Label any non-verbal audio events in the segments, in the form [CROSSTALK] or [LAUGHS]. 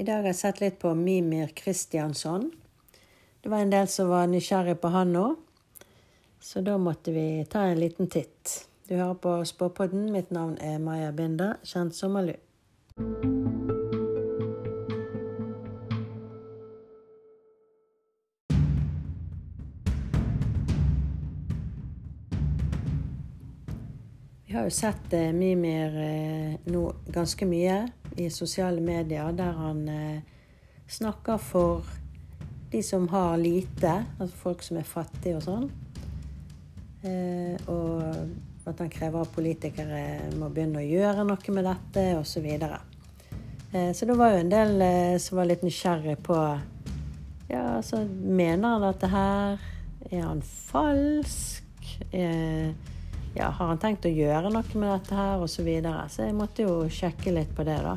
I dag har jeg sett litt på Mimir Kristiansson. Det var en del som var nysgjerrig på han nå, så da måtte vi ta en liten titt. Du hører på Spåpodden. Mitt navn er Maja Binda, kjent som Malu. Vi har jo sett eh, Mimir eh, nå ganske mye i sosiale medier, der han eh, snakker for de som har lite, altså folk som er fattige og sånn. Eh, og at han krever at politikere må begynne å gjøre noe med dette, osv. Så, videre. eh, så det var jo en del som var litt nysgjerrig på Ja, altså, mener han dette her? Er han falsk? Ja, har han tenkt å gjøre noe med dette her, osv. Så, videre. så jeg måtte jo sjekke litt på det, da.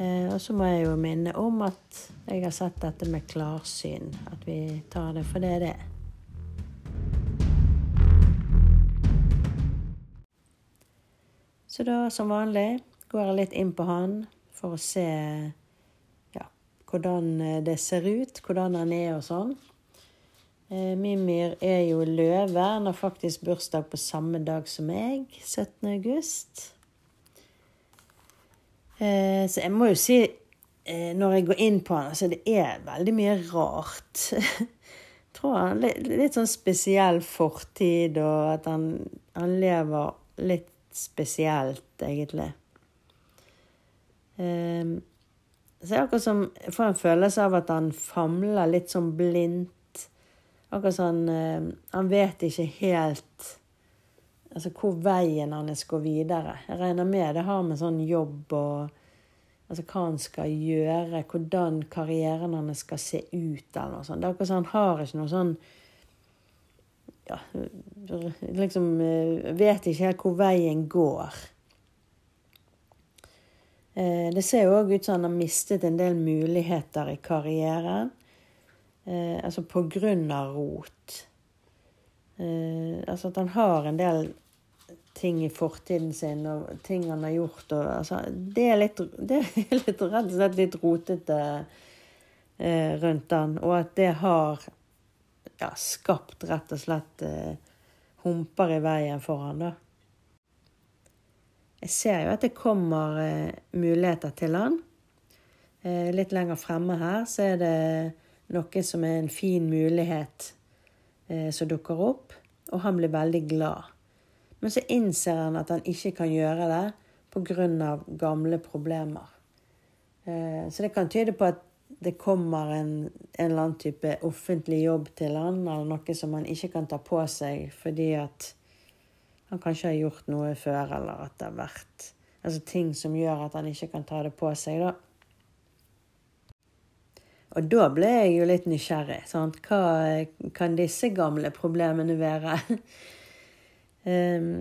Eh, og så må jeg jo minne om at jeg har sett dette med klarsyn. At vi tar det for det det er. Så da, som vanlig, går jeg litt inn på han for å se ja, hvordan det ser ut, hvordan han er og sånn. Eh, Mimir er jo løve. Han har faktisk bursdag på samme dag som meg, 17. august. Eh, så jeg må jo si, eh, når jeg går inn på han, altså det er veldig mye rart. Jeg [LAUGHS] tror han litt, sånn spesiell fortid, og at han, han lever litt spesielt, egentlig. Så det er akkurat som Jeg får en følelse av at han famler litt sånn blindt Akkurat sånn Han vet ikke helt altså hvor veien hans går videre. Jeg regner med det har med sånn jobb og altså hva han skal gjøre, hvordan karrieren hans skal se ut, eller noe sånt. Det er akkurat sånn han har ikke noe sånn ja, liksom Vet ikke helt hvor veien går. Det ser jo òg ut som han har mistet en del muligheter i karrieren. Eh, altså på grunn av rot. Altså at han har en del ting i fortiden sin og ting han har gjort. Og, altså, det er litt, det er [LAUGHS] litt, rett og slett litt rotete eh, rundt han. Og at det har ja, skapt rett og slett eh, humper i veien for han da. Jeg ser jo at det kommer eh, muligheter til han. Eh, litt lenger fremme her så er det noe som er en fin mulighet eh, som dukker opp, og han blir veldig glad. Men så innser han at han ikke kan gjøre det pga. gamle problemer. Eh, så det kan tyde på at det kommer en, en, eller annen type offentlig jobb til han, eller noe som han ikke kan ta på seg fordi at han kanskje har gjort noe før, eller at det har vært altså ting som gjør at han ikke kan ta det på seg. da. Og da ble jeg jo litt nysgjerrig. Sant? Hva kan disse gamle problemene være? um,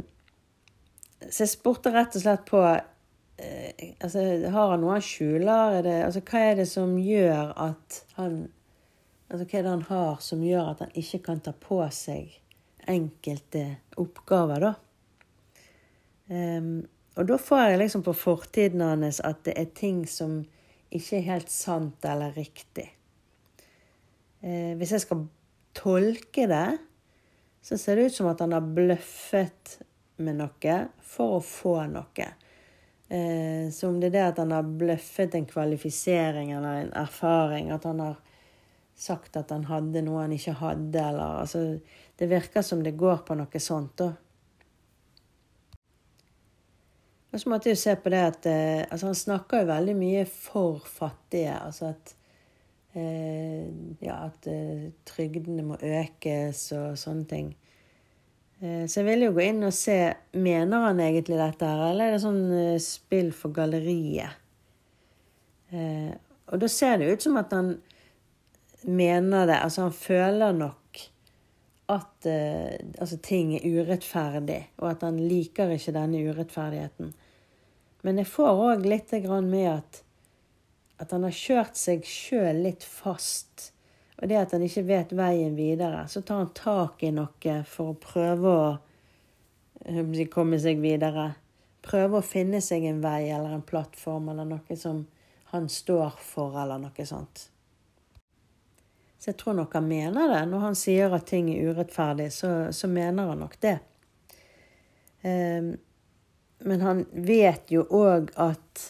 [LAUGHS] så jeg spurte rett og slett på uh, altså, Har han noe han skjuler? Det, altså, hva er det som gjør at han Altså, hva er det han har som gjør at han ikke kan ta på seg enkelte oppgaver, da? Um, og da får jeg liksom på fortiden hans at det er ting som ikke er helt sant eller riktig. Eh, hvis jeg skal tolke det, så ser det ut som at han har bløffet med noe for å få noe. Eh, så om det er det at han har bløffet en kvalifisering eller en erfaring, at han har sagt at han hadde noe han ikke hadde, eller altså Det virker som det går på noe sånt, da. Og så måtte jeg jo se på det at eh, altså Han snakker jo veldig mye for fattige. Altså at eh, Ja, at eh, trygdene må økes og sånne ting. Så jeg ville jo gå inn og se Mener han egentlig dette her, eller er det sånn spill for galleriet? Og da ser det ut som at han mener det. Altså han føler nok at uh, altså, ting er urettferdig, og at han liker ikke denne urettferdigheten. Men jeg får òg litt med at, at han har kjørt seg sjøl litt fast. Og det at han ikke vet veien videre. Så tar han tak i noe for å prøve å komme seg videre. Prøve å finne seg en vei eller en plattform eller noe som han står for, eller noe sånt. Så jeg tror nok han mener det. Når han sier at ting er urettferdig, så, så mener han nok det. Um, men han vet jo òg at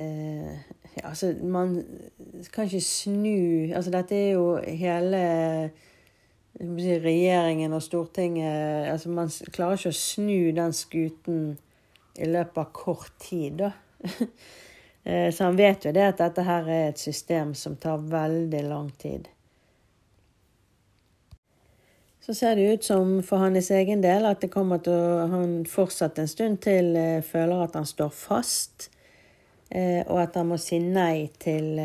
ja, altså, man kan ikke snu Altså, dette er jo hele regjeringen og Stortinget altså Man klarer ikke å snu den skuten i løpet av kort tid, da. [LAUGHS] Eh, så han vet jo det at dette her er et system som tar veldig lang tid. Så ser det ut som for hans egen del at det kommer til å han fortsatt en stund til eh, føler at han står fast, eh, og at han må si nei til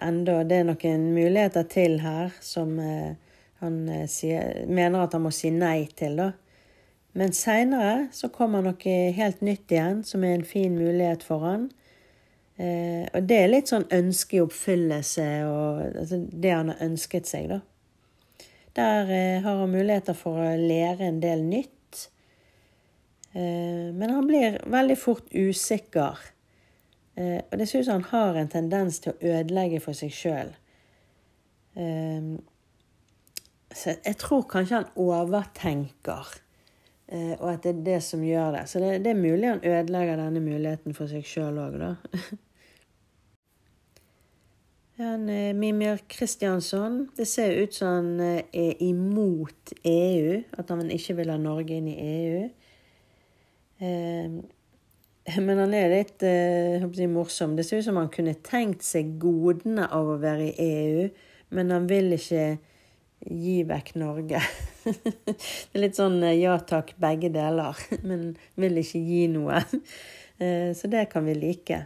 enda Det er noen muligheter til her som han sier, mener at han må si nei til, da. Men seinere så kommer noe helt nytt igjen, som er en fin mulighet for han. Eh, og det er litt sånn ønske i oppfyllelse, og altså, det han har ønsket seg, da. Der eh, har han muligheter for å lære en del nytt. Eh, men han blir veldig fort usikker. Eh, og det som han har en tendens til å ødelegge for seg sjøl. Eh, så jeg tror kanskje han overtenker. Eh, og at det er det som gjør det. Så det, det er mulig han ødelegger denne muligheten for seg sjøl òg, da. [LAUGHS] Han, eh, Mimir Kristiansson, det ser ut som han eh, er imot EU. At han ikke vil ha Norge inn i EU. Men han er litt si, morsom. Det ser ut som han kunne tenkt seg godene av å være i EU, men han vil ikke gi vekk Norge. [LAUGHS] det er litt sånn eh, ja takk, begge deler, [LAUGHS] men vil ikke gi noe. Eh, så det kan vi like.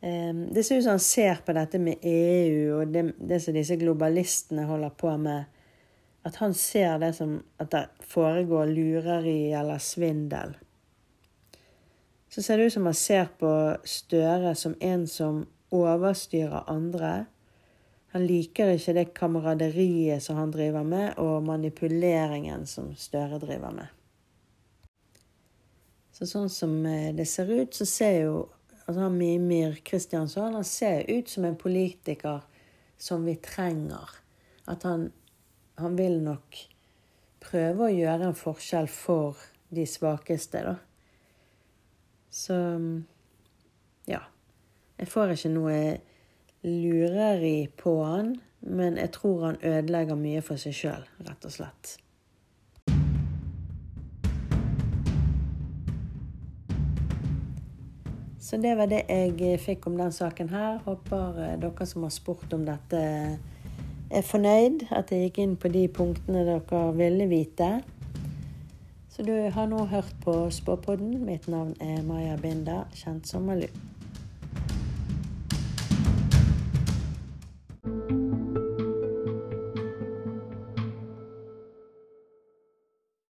Eh, det ser ut som han ser på dette med EU og det, det som disse globalistene holder på med. At han ser det som at det foregår lureri eller svindel. Så ser det ut som han ser på Støre som en som overstyrer andre han liker ikke det kameraderiet som han driver med, og manipuleringen som Støre driver med. Så sånn som eh, det ser ut, så ser jo altså han Mimir Kristiansson han ser ut som en politiker som vi trenger. At han, han vil nok prøve å gjøre en forskjell for de svakeste, da. Så ja. Jeg får ikke noe lureri på han, men jeg tror han ødelegger mye for seg sjøl, rett og slett. Så det var det jeg fikk om den saken her. Håper eh, dere som har spurt om dette, er fornøyd. At jeg gikk inn på de punktene dere ville vite. Så du har nå hørt på Spåpodden. Mitt navn er Maja Binda, kjent som Malu.